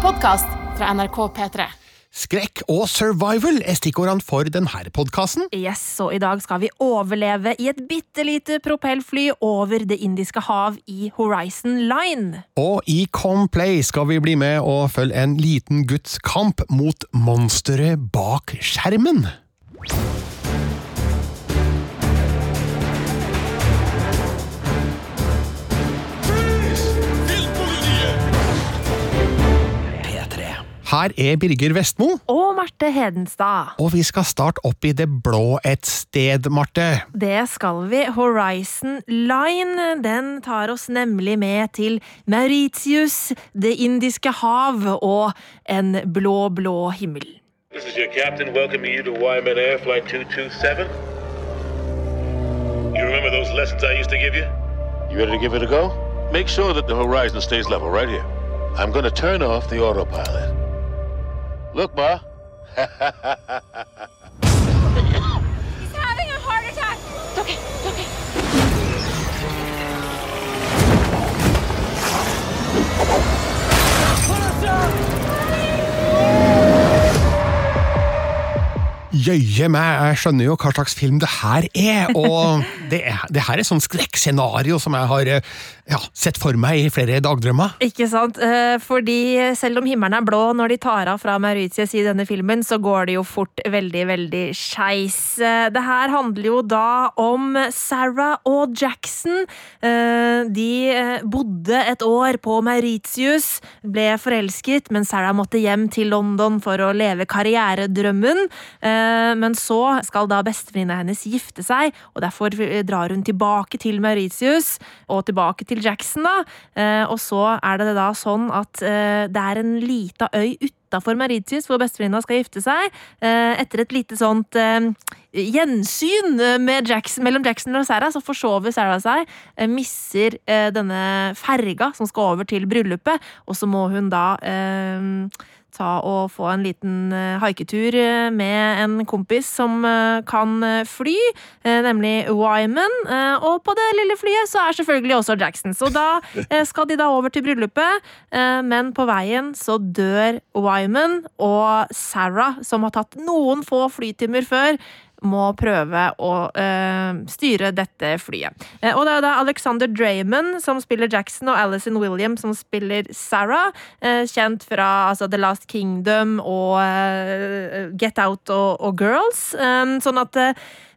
podkast fra NRK P3. Skrekk og survival er stikkordene for denne podkasten. Yes, og i dag skal vi overleve i et bitte lite propellfly over Det indiske hav i Horizon Line. Og i Complay skal vi bli med og følge en liten gutts kamp mot monsteret bak skjermen. Her er Birger Vestmo, Og Marte Hedenstad. og vi skal starte opp i det blå et sted, Marte. Det skal vi. Horizon Line den tar oss nemlig med til Mauritius, Det indiske hav og en blå, blå himmel. This is your captain welcoming you to Wyman Air Flight 227. You remember those lessons I used to give you? You ready to give it a go? Make sure that the horizon stays level right here. I'm going to turn off the autopilot. Look, Ma. He's having a heart attack. It's okay. It's okay. Jøye meg, jeg skjønner jo hva slags film det her er, og det, er, det her er sånn skrekkscenario som jeg har ja, sett for meg i flere dagdrømmer. Ikke sant? Eh, Fordi selv om himmelen er blå når de tar av fra Mauritius i denne filmen, så går det jo fort veldig, veldig skeis. Eh, Det her handler jo da om Sarah og Jackson. Eh, De bodde et år på Mauritius, ble forelsket, men Sarah måtte hjem til London for å leve karrieredrømmen. Eh, Men så skal da bestevenninna hennes gifte seg, og derfor drar hun tilbake til Mauritius og tilbake til Jackson, da. Eh, Og så er det da sånn at eh, det er en lita øy utafor Mauritius hvor bestevenninna skal gifte seg. Eh, Etter et lite sånt eh, gjensyn eh, Jackson, mellom Jackson og Sarah, så forsover Sarah seg. eh, Misser eh, denne ferga som skal over til bryllupet, og så må hun da eh, ta og få en liten eh, haiketur eh, med en kompis som eh, kan fly, nemlig Wyman. Og på det lille flyet så er selvfølgelig også Jackson. Så da skal de da over til bryllupet, men på veien så dør Wyman, og Sarah, som har tatt noen få flytimer før, må prøve å eh, styre dette flyet. Eh, og det er da Alexander Draymond som spiller Jackson, og Alison Williams som spiller Sarah. eh, kjent fra altså, The Last Kingdom og Get Out og, og Girls. Sånn at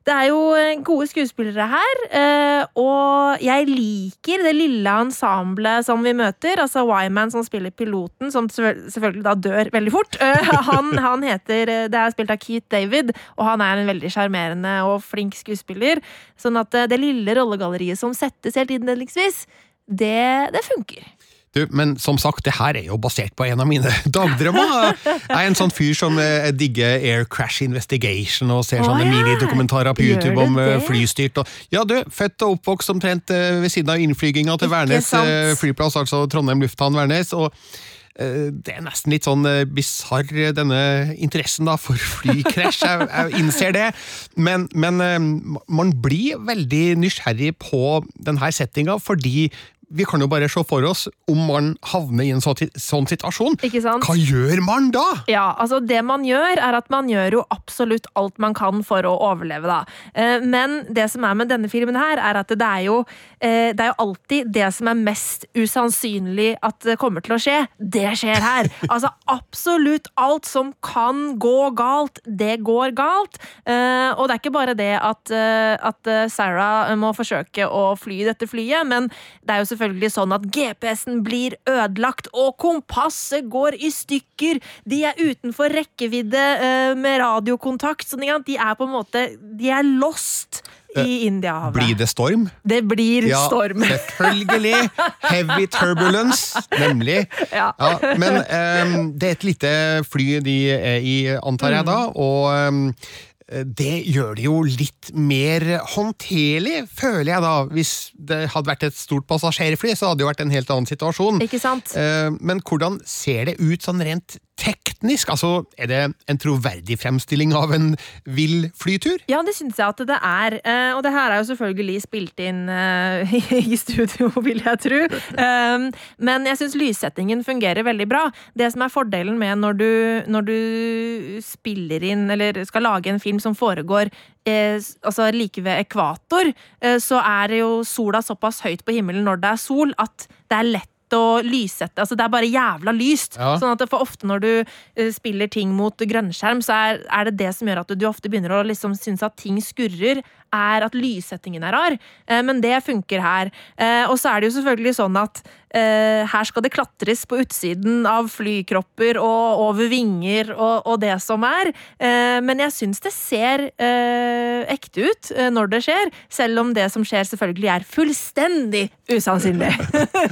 det er jo eh, gode skuespillere her, eh, og jeg liker det lille ensemblet som vi møter. Altså Wyman som spiller piloten, som selvfølgelig da dør veldig fort. Eh, han, han heter Det er spilt av Keith David, og han er en veldig sjarmerende og flink skuespiller. Sånn at det lille rollegalleriet som settes helt innledningsvis, det, det funker. Du, men som sagt, det her er jo basert på en av mine dagdrømmer. Jeg er en sånn fyr som eh, digger Air Crash Investigation og ser Å, sånne ja. minidokumentarer på Gjør YouTube du om eh, det? flystyrt. Og, ja, du, født og oppvokst omtrent eh, ved siden av innflyginga til Ikke Værnes sant? eh, flyplass, altså Trondheim lufthavn Værnes. og eh, det er nesten litt sånn uh, bisarr, denne interessen da for flykrasj. Jeg, jeg innser det. Men, men eh, man blir veldig nysgjerrig på denne settinga, fordi vi kan jo bare se for oss om man havner i en sånn, sånn situasjon. Hva gjør man da? Ja, altså det man gjør er at man gjør jo absolutt alt man kan for å overleve da. Eh, Men det som er med denne filmen her, er at det er jo, eh, det er jo alltid det som er mest usannsynlig at det kommer til å skje, det skjer her. Altså absolutt alt som kan gå galt, det går galt. Eh, Og det er ikke bare det at, at Sarah må forsøke å fly dette flyet, men det er jo selvfølgelig sånn at GPS-en blir ødelagt, og kompasset går i stykker. De er utenfor rekkevidde uh, med radiokontakt. Sånn, at de er på en måte De er lost i Indiahavet. Blir det storm? Det blir Ja, storm. selvfølgelig. Heavy turbulence, nemlig. Ja. men um, det er et lite fly de er i, antar jeg da, og ehm, det gjør det jo litt mer håndterlig, føler jeg da. Hvis det hadde vært et stort passasjerfly, så hadde det jo vært en helt annen situasjon. Ikke sant? Eh, Men hvordan ser det ut sånn rent teknisk? Altså, Er det en troverdig fremstilling av en vill flytur? Ja, det syns jeg at det er. Eh, Og det her er jo selvfølgelig spilt inn eh, i studio, vil jeg tro. Um, Men jeg syns lyssettingen fungerer veldig bra. Det som er fordelen med når du, når du spiller inn, eller skal lage en film som foregår eh, altså like ved ekvator, eh, så er jo sola såpass høyt på himmelen når det er sol, at det er lett å lyssette. Altså, det er bare jævla lyst. Ja. Sånn at for ofte når du eh, spiller ting mot grønnskjerm, så er, er det det som gjør at du ofte begynner å liksom synes at ting skurrer, er at lyssettingen er rar. Eh, men det funker her. Eh, og så er det jo selvfølgelig sånn at eh, her skal det klatres på utsiden av flykropper og over vinger og, og det som er. Men jeg syns det ser ekte ut når det skjer, selv om det som skjer selvfølgelig er fullstendig usannsynlig.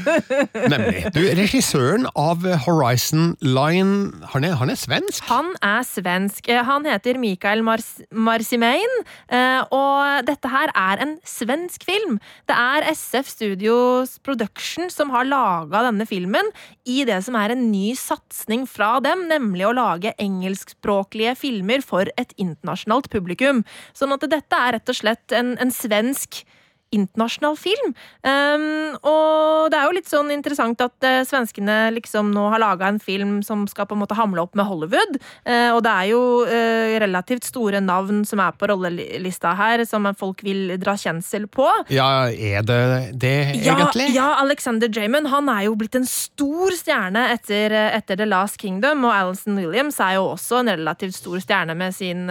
Nemlig. Du, Regissøren av Horizon Line, han er, han er svensk? Han er svensk. Han heter Mikael Mars Marsimein, eh, og dette her er en svensk film. Det er SF Studios Production som har laga denne filmen i det som er en ny satsing fra dem, nemlig å lage engelskspråklige filmer for et internasjonalt publikum. Sånn at dette er rett og slett en, en svensk internasjonal film. Um, og det er jo litt sånn interessant at uh, svenskene liksom nå har laga en film som skal på en måte hamle opp med Hollywood. Uh, og det er jo uh, relativt store navn som er på rollelista her, som folk vil dra kjensel på. Ja, er det det, Ja, egentlig? ja, Alexander Jamin han er jo blitt en stor stjerne etter, etter The Last Kingdom, og Alison Williams er jo også en relativt stor stjerne med sin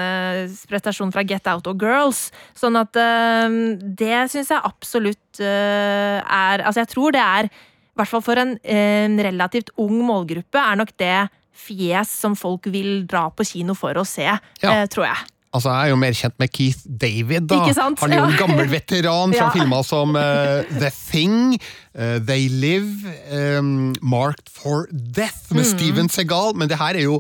prestasjon fra Get Out og Girls. Sånn at det syns jeg absolutt eh, er Altså, jeg tror det er, i hvert fall for en en relativt ung målgruppe, er nok det fjes som folk vil dra på kino for å se, Ja. eh, tror jeg. Altså, Jeg er jo mer kjent med Keith David. da. Han er jo en gammel veteran fra Ja. filmer som uh, The Thing, uh, They Live, um, Marked for Death Mm. med Steven Segal, men det her er jo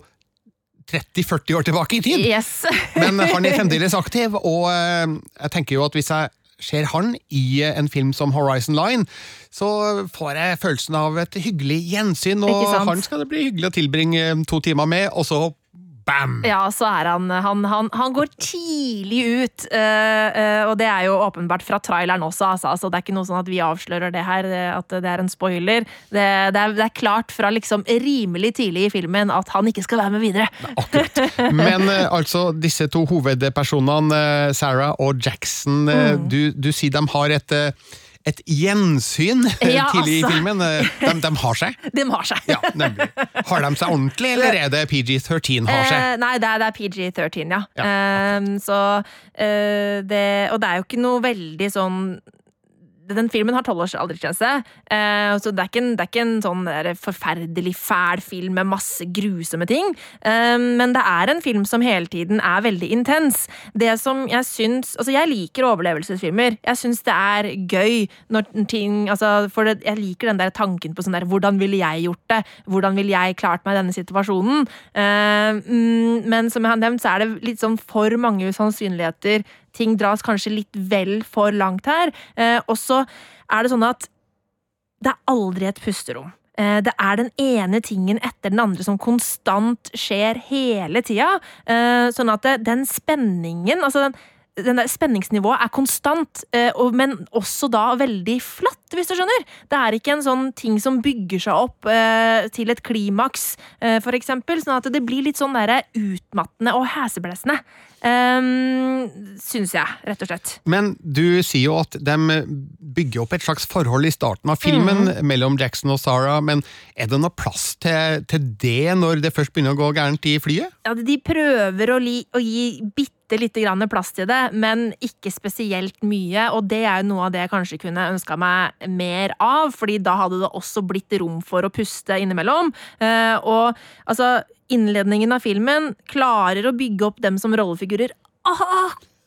30-40 år tilbake i tid! Yes. Men han er fremdeles aktiv, og uh, jeg tenker jo at hvis jeg ser han i en film som Horizon Line, så får jeg følelsen av et hyggelig gjensyn, og han skal det bli hyggelig å tilbringe to timer med, og så bam! Ja, så er han Han, han, han går tidlig ut, uh, uh, og det er jo åpenbart fra traileren også, altså. altså. Det er ikke noe sånn at vi avslører det her, at det er en spoiler. Det, det, er, det er klart fra liksom rimelig tidlig i filmen at han ikke skal være med videre. Akkurat. Men uh, altså, disse to hovedpersonene, eh, Sarah og Jackson, eh, Mm. du, du sier de har et, eh, et gjensyn eh, Ja, tidlig i altså. filmen. Eh, De, de har seg? De har seg. Ja, nemlig. Har de seg ordentlig, eller er det PG-13 har seg? Eh, nei, det er, er PG-13, ja. Ja, Eh, så eh, det Og det er jo ikke noe veldig sånn den filmen har tolv års aldersgrense, eh, så det er ikke en, er ikke en sånn forferdelig fæl film med masse grusomme ting. Eh, men det er en film som hele tiden er veldig intens. Det som jeg syns Altså, jeg liker overlevelsesfilmer. Jeg syns det er gøy når ting Altså, for det, jeg liker den der tanken på sånn der Hvordan ville jeg gjort det? Hvordan ville jeg klart meg i denne situasjonen? Eh, mm, men som jeg har nevnt, så er det litt sånn for mange usannsynligheter. Ting dras kanskje litt vel for langt her. Eh, og så er det sånn at det er aldri et pusterom. Eh, Det er den ene tingen etter den andre som konstant skjer hele tida. Eh, Sånn at den spenningen altså den, den der Spenningsnivået er konstant, men også da veldig flatt, hvis du skjønner. Det er ikke en sånn ting som bygger seg opp til et klimaks, for eksempel. Sånn at det blir litt sånn der utmattende og heseblesende. Um, syns jeg, rett og slett. Men du sier jo at de bygger opp et slags forhold i starten av filmen mm. mellom Jackson og Sarah, men er det noe plass til, til det når det først begynner å gå gærent i flyet? Ja, de prøver å, li, å gi bitte lite grann plass til det, men ikke spesielt mye. Og det er jo noe av det jeg kanskje kunne ønska meg mer av, fordi da hadde det også blitt rom for å puste innimellom. Eh, og altså, innledningen av filmen klarer å bygge opp dem som rollefigurer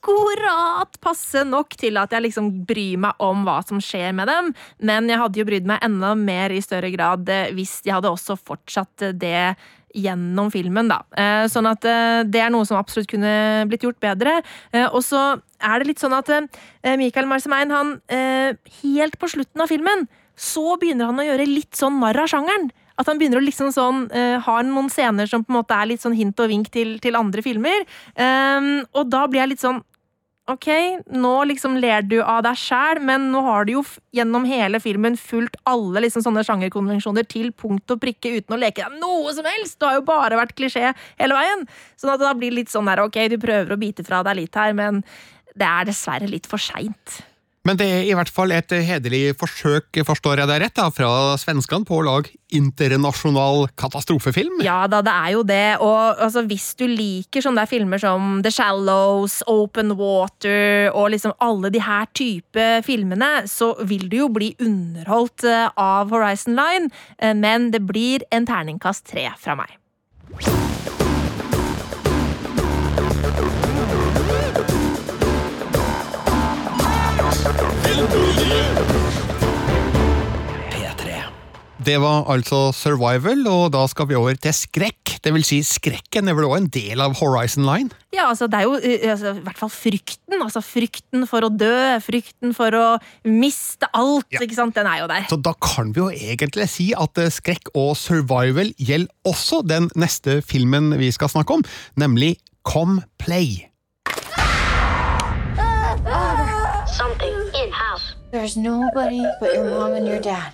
akkurat passe nok til at jeg liksom bryr meg om hva som skjer med dem, men jeg hadde jo brydd meg enda mer i større grad eh, hvis de hadde også fortsatt det gjennom filmen, da. Eh, Sånn at eh, det er noe som absolutt kunne blitt gjort bedre. Eh, Og så er det litt sånn at Michael Marsemein, han helt på slutten av filmen, så begynner han å gjøre litt sånn narr av sjangeren. At han begynner å liksom sånn uh, har noen scener som på en måte er litt sånn hint og vink til, til andre filmer. Um, og da blir jeg litt sånn Ok, nå liksom ler du av deg sjæl, men nå har du jo gjennom hele filmen fulgt alle liksom sånne sjangerkonvensjoner til punkt og prikke uten å leke deg noe som helst! Du har jo bare vært klisjé hele veien! Sånn at det da blir litt sånn der, ok, du prøver å bite fra deg litt her, men det er dessverre litt for seint. Men det er i hvert fall et hederlig forsøk, forstår jeg deg rett, da, fra svenskene på å lage internasjonal katastrofefilm? Ja da, det er jo det. Og altså, hvis du liker sånne filmer som The Shallows, Open Water og liksom alle de her type filmene, så vil du jo bli underholdt eh, av Horizon Line, eh, men det blir en terningkast tre fra meg. Det var altså survival, og da skal vi over til skrekk. Det vil si, skrekken er vel også en del av Horizon Line? Ja, altså det er jo uh, altså, i hvert fall frykten. Altså frykten for å dø, frykten for å miste alt. Ja. ikke sant? Den er jo der. Så da kan vi jo egentlig si at uh, skrekk og survival gjelder også den neste filmen vi skal snakke om, nemlig Come Play. Something in house. There's nobody but your mom and your dad.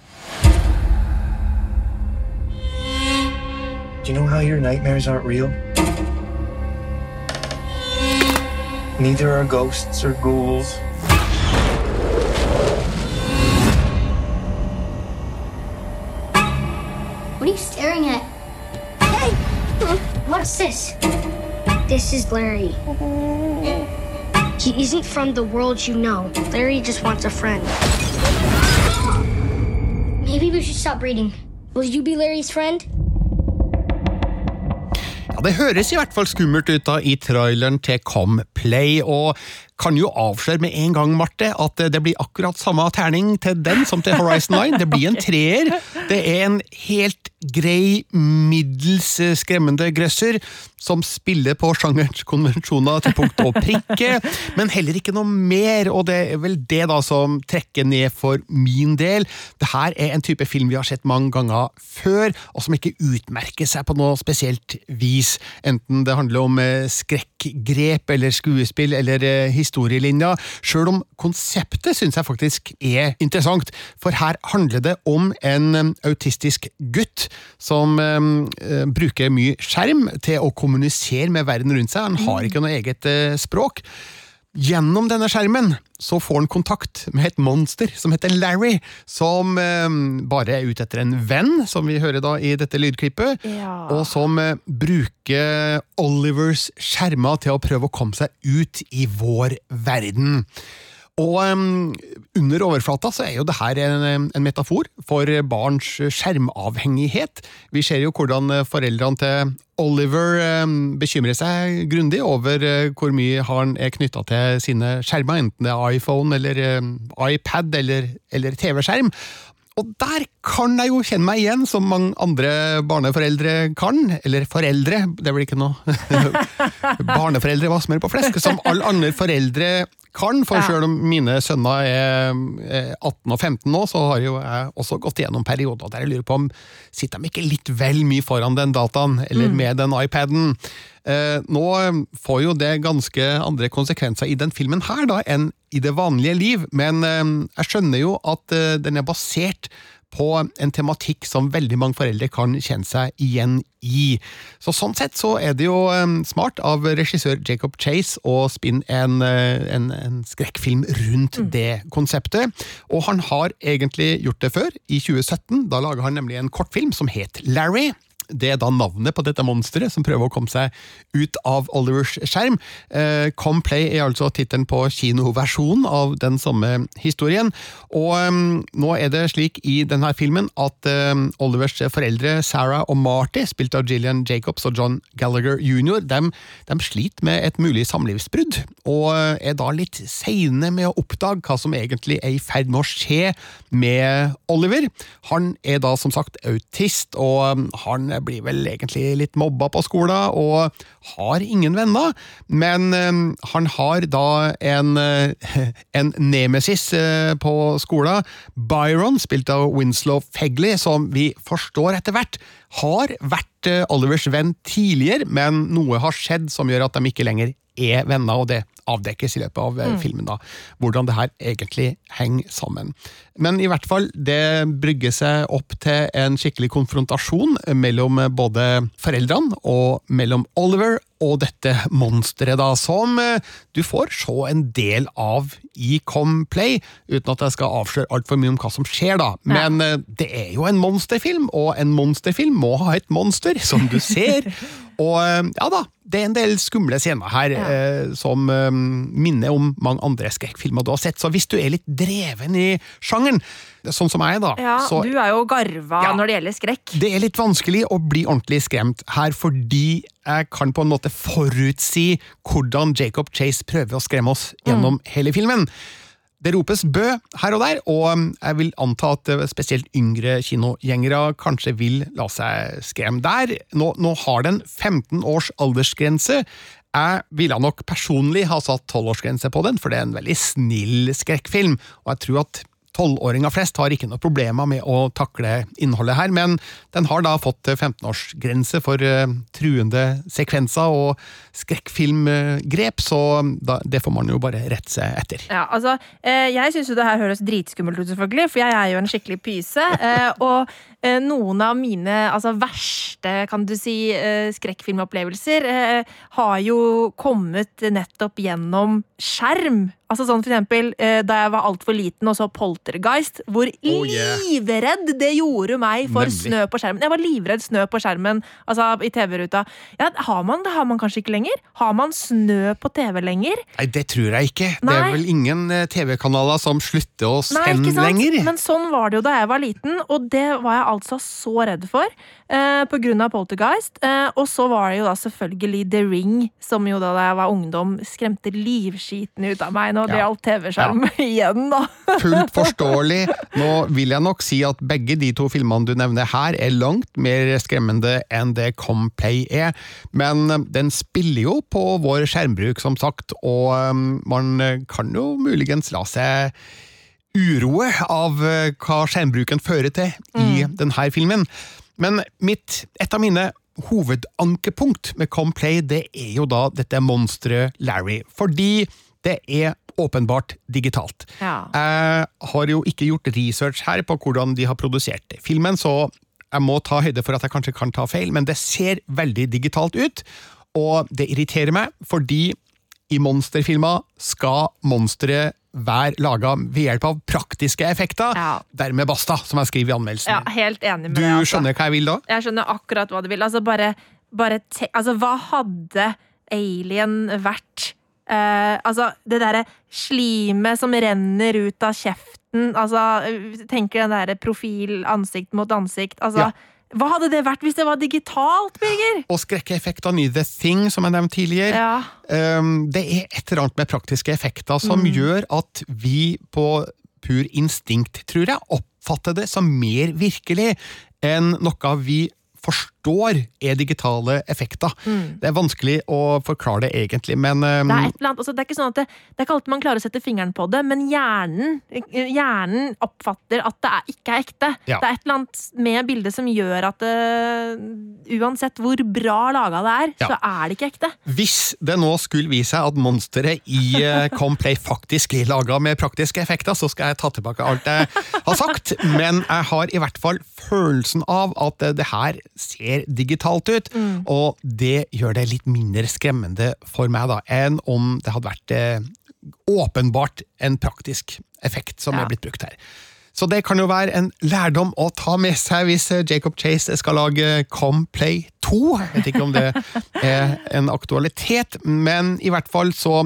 Do you know how your nightmares aren't real? Neither are ghosts or ghouls. What are you staring at? Hey! What's this? This is Larry. He isn't from the world you know. Larry just wants a friend. Maybe we should stop reading. Will you be Larry's friend? Ja, Det høres i hvert fall skummelt ut da i traileren til Come Play, og kan jo avsløre med en gang, Marte, at det blir akkurat samme terning til den som til Horizon 9. Det blir en treer. Det er en helt grei, middels skremmende grøsser som spiller på sjangerens konvensjoner til punkt og prikke, men heller ikke noe mer, og det er vel det da som trekker ned for min del. Det her er en type film vi har sett mange ganger før, og som ikke utmerker seg på noe spesielt vis, enten det handler om eh, skrekkgrep eller skuespill eller historie historielinja, sjøl om konseptet syns jeg faktisk er interessant, for her handler det om en autistisk gutt som eh, bruker mye skjerm til å kommunisere med verden rundt seg. Han har ikke noe eget eh, språk. Gjennom denne skjermen så får han kontakt med et monster som heter Larry, som eh, bare er ute etter en venn, som vi hører da i dette lydklippet, ja. og som eh, bruker Olivers skjermer til å prøve å komme seg ut i vår verden. Og um, under overflata så er jo det her en, en, metafor for barns skjermavhengighet. Vi ser jo hvordan foreldrene til Oliver um, bekymrer seg grundig over uh, hvor mye han er knytta til sine skjermer, enten det er iPhone eller um, iPad eller, eller TV-skjerm. Og der kan jeg jo kjenne meg igjen, som mange andre barneforeldre kan. Eller foreldre, det blir ikke noe Barneforeldre var er på flesk. Som alle andre foreldre kan, for ja. selv om mine sønner er 18 og 15 nå, så har jo jeg også gått gjennom perioder der jeg lurer på om sitter de ikke litt vel mye foran den dataen, eller mm. med den iPaden. Eh, nå får jo det ganske andre konsekvenser i den filmen her da, enn i det vanlige liv, men eh, jeg skjønner jo at eh, den er basert på en tematikk som veldig mange foreldre kan kjenne seg igjen i. Så Sånn sett så er det jo smart av regissør Jacob Chase å spinne en, en, en skrekkfilm rundt mm. det konseptet. Og han har egentlig gjort det før, i 2017. Da laga han nemlig en kortfilm som het Larry det er da navnet på dette monsteret som prøver å komme seg ut av Olivers skjerm. Eh, Come Play er altså tittelen på kinoversjonen av den samme historien. Og um, nå er det slik i denne filmen at um, Olivers foreldre Sarah og Marty, spilt av Gillian Jacobs og John Gallagher jr., de, de sliter med et mulig samlivsbrudd, og er da litt seine med å oppdage hva som egentlig er i ferd med å skje med Oliver. Han er da som sagt autist, og um, blir vel egentlig litt mobba på skolen, og har ingen venner. Men eh, han har da en, eh, en nemesis eh, på skolen, Byron, spilt av Winslow Fegley, som vi forstår etter hvert har vært eh, Olivers venn tidligere, men noe har skjedd som gjør at de ikke lenger er venner, og det avdekkes i løpet av mm. filmen. da, Hvordan det her egentlig henger sammen. Men i hvert fall, det brygger seg opp til en skikkelig konfrontasjon mellom eh, både foreldrene og mellom Oliver og dette monsteret, da, som eh, du får se en del av i Complay, uten at jeg skal avsløre altfor mye om hva som skjer, da. Men ja. det er jo en monsterfilm, og en monsterfilm må ha et monster, som du ser. og eh, ja da, det er en del skumle scener her eh, som eh, minner om mange andre skrekkfilmer du har sett, så hvis du er litt dreven i sjangeren, sånn som jeg, da, Ja, så du er jo garva Ja. når det gjelder skrekk. det er litt vanskelig å bli ordentlig skremt her, fordi jeg kan på en måte forutsi hvordan Jacob Chase prøver å skremme oss gjennom hele filmen. Det ropes bø her og der, og um, jeg vil anta at eh, spesielt yngre kinogjengere kanskje vil la seg skremme der. Nå, nå har den 15 års aldersgrense. Jeg ville nok personlig ha satt 12-årsgrense på den, for det er en veldig snill skrekkfilm, og jeg tror at Tolvåringer flest har ikke noe problemer med å takle innholdet her, men den har da fått 15-årsgrense for eh, truende sekvenser og skrekkfilmgrep, så det får man jo bare rette seg etter. Ja, altså, eh, Jeg syns jo det her høres dritskummelt ut, selvfølgelig, for jeg er jo en skikkelig pyse. Eh, og eh, noen av mine altså, verste kan du si, eh, skrekkfilmopplevelser eh, har jo kommet nettopp gjennom skjerm. Altså sånn for eksempel eh, Da jeg var altfor liten og så Poltergeist, hvor Oh, yeah. livredd det gjorde meg for Nemlig. snø på skjermen. Jeg var livredd snø på skjermen, altså i TV-ruta. Ja, har man det? Har man kanskje ikke lenger? Har man snø på TV lenger? Nei, det tror jeg ikke. Det er vel ingen eh, TV-kanaler som slutter å Nei, sende lenger. Men sånn var det jo da jeg var liten, og det var jeg altså så redd for. Eh, av Poltergeist. Eh, og så var det jo da selvfølgelig The Ring, som jo da jeg var ungdom skremte livskiten ut av meg Nå det Ja. gjaldt TV-skjerm igjen, da. Fullt forståelig. Nå vil jeg nok si at begge de to filmene du nevner her, er langt mer skremmende enn det Complay er, men eh, den spiller jo på vår skjermbruk, som sagt, og eh, man kan jo muligens la seg uroe av eh, hva skjermbruken fører til i denne filmen. Men mitt, et av mine hovedankepunkt med Complay, det er jo da dette monsteret Larry. Fordi det er åpenbart digitalt. Ja. Jeg har jo ikke gjort research her på hvordan de har produsert filmen, så jeg må ta høyde for at jeg kanskje kan ta feil, men det ser veldig digitalt ut, og det irriterer meg, fordi i monsterfilmer skal monsteret være laga ved hjelp av praktiske effekter. Ja. Dermed basta, som jeg skriver i anmeldelsen. Ja, helt enig med du det. Altså. skjønner hva jeg vil da? Jeg skjønner akkurat hva du vil. Altså, bare, bare te altså, hva hadde Alien vært? Uh, altså, det derre slimet som renner ut av kjeften, altså, tenker den derre profil ansikt mot ansikt, altså Ja. Hva hadde det vært hvis det var digitalt, Birger? Og skrekkeeffektene i The Thing, som jeg nevnte tidligere. Ja. Um, det er et eller annet med praktiske effekter som Mm. gjør at vi på pur instinkt, tror jeg, oppfatter det som mer virkelig enn noe vi forstår er digitale effekter. Det er vanskelig å forklare det egentlig, men um, Mm. Det er annet, altså, det er ikke sånn at det, det er ikke alltid man klarer å sette fingeren på det, men hjernen, hjernen oppfatter at det er, ikke er ekte. Ja. Det er et eller annet med bildet som gjør at det, uansett hvor bra laga det er, Ja. så er det ikke ekte. Hvis det nå skulle vise seg at monsteret i uh, Complay faktisk er laga med praktiske effekter, så skal jeg ta tilbake alt jeg har sagt, men jeg har i hvert fall følelsen av at uh, det her ser digitalt ut, og det gjør det litt mindre skremmende for meg da, enn om det hadde vært eh, åpenbart en praktisk effekt som Ja. er blitt brukt her. Så det kan jo være en lærdom å ta med seg hvis eh, Jacob Chase skal lage Complay 2. Jeg vet ikke om det er en aktualitet, men i hvert fall så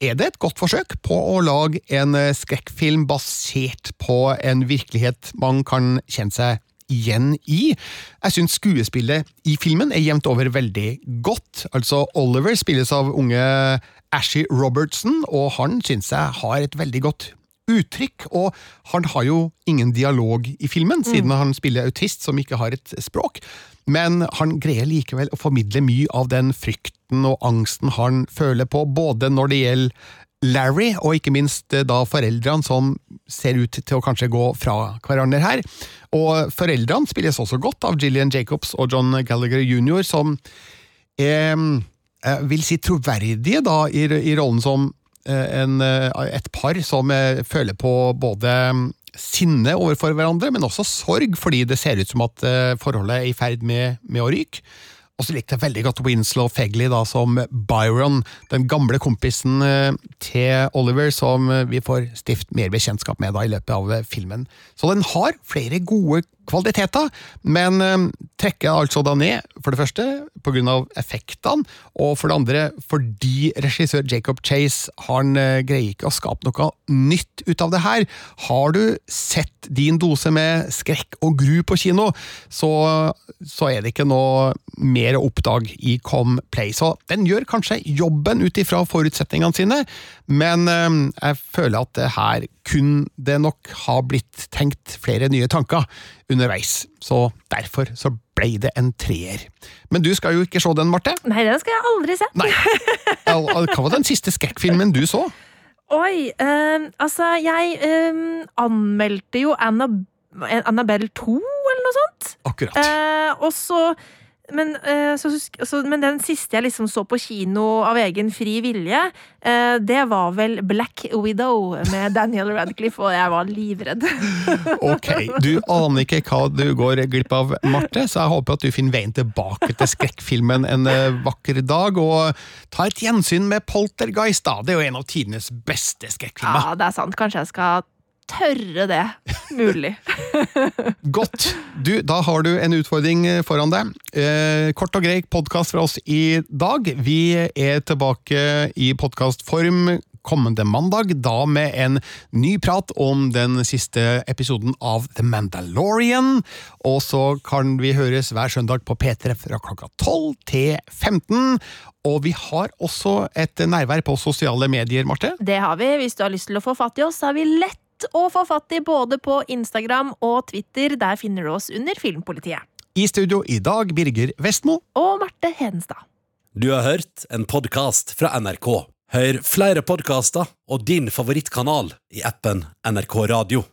er det et godt forsøk på å lage en eh, skrekkfilm basert på en virkelighet man kan kjenne seg igjen i. Jeg syns skuespillet i filmen er jevnt over veldig godt. Altså, Oliver spilles av unge Ashy Robertson, og han syns jeg har et veldig godt uttrykk, og han har jo ingen dialog i filmen, siden han spiller autist som ikke har et språk. Men han greier likevel å formidle mye av den frykten og angsten han føler på, både når det gjelder Larry, og ikke minst eh, da foreldrene som ser ut til å kanskje gå fra hverandre her. Og foreldrene spilles også godt av Gillian Jacobs og John Gallagher jr., som er, vil si troverdige da, i, i rollen som eh, en, eh, et par som eh, føler på både sinne overfor hverandre, men også sorg, fordi det ser ut som at eh, forholdet er i ferd med, med å ryke. Og så likte jeg veldig godt Winslow Fegley da, som Byron, den gamle kompisen eh, til Oliver, som eh, vi får stift mer bekjentskap med da i løpet av eh, filmen. Så den har flere gode kvaliteter, men trekker altså da ned, for det første av effektene, og for det andre fordi regissør Jacob Chase han greier ikke å skape noe nytt ut av det her. Har du sett din dose med skrekk og gru på kino, så, så er det ikke noe mer å oppdrag i Complay. Så den gjør kanskje jobben ut ifra forutsetningene sine, men eh, jeg føler at det her kun det nok har blitt tenkt flere nye tanker underveis. Så derfor så ble det en treer. Men du skal jo ikke se den, Marte. Nei, den skal jeg aldri se. Nei. Hva var den siste skrekkfilmen du så? Oi, øh, altså jeg øh, anmeldte jo Annab Annabelle 2, eller noe sånt. Akkurat. Eh, og så men, eh, så, så, men den siste jeg liksom så på kino av egen fri vilje, eh, det var vel Black Widow med Daniel Radcliffe, og jeg var livredd. Ok, Du aner ikke hva du går glipp av, Marte, så jeg håper at du finner veien tilbake til skrekkfilmen en eh, vakker dag, og ta et gjensyn med Poltergeist. da. Det er jo en av tidenes beste skrekkfilmer. Ja, det er sant. Kanskje jeg skal tørre det. Mulig. Godt. Du, da har du en utfordring foran deg. Eh, kort og grei podkast fra oss i dag. Vi er tilbake i podkastform kommende mandag, da med en ny prat om den siste episoden av The Mandalorian. Og så kan vi høres hver søndag på P3 fra klokka 12 til 15. Og vi har også et nærvær på sosiale medier, Marte. Det har vi. Hvis du har lyst til å få fatt i oss, så har vi lett å få fatt i både på Instagram og Twitter. Der finner du oss under Filmpolitiet. I studio i dag, Birger Vestmo. Og Marte Hedenstad. Du har hørt en podkast fra NRK. Hør flere podkaster og din favorittkanal i appen NRK Radio.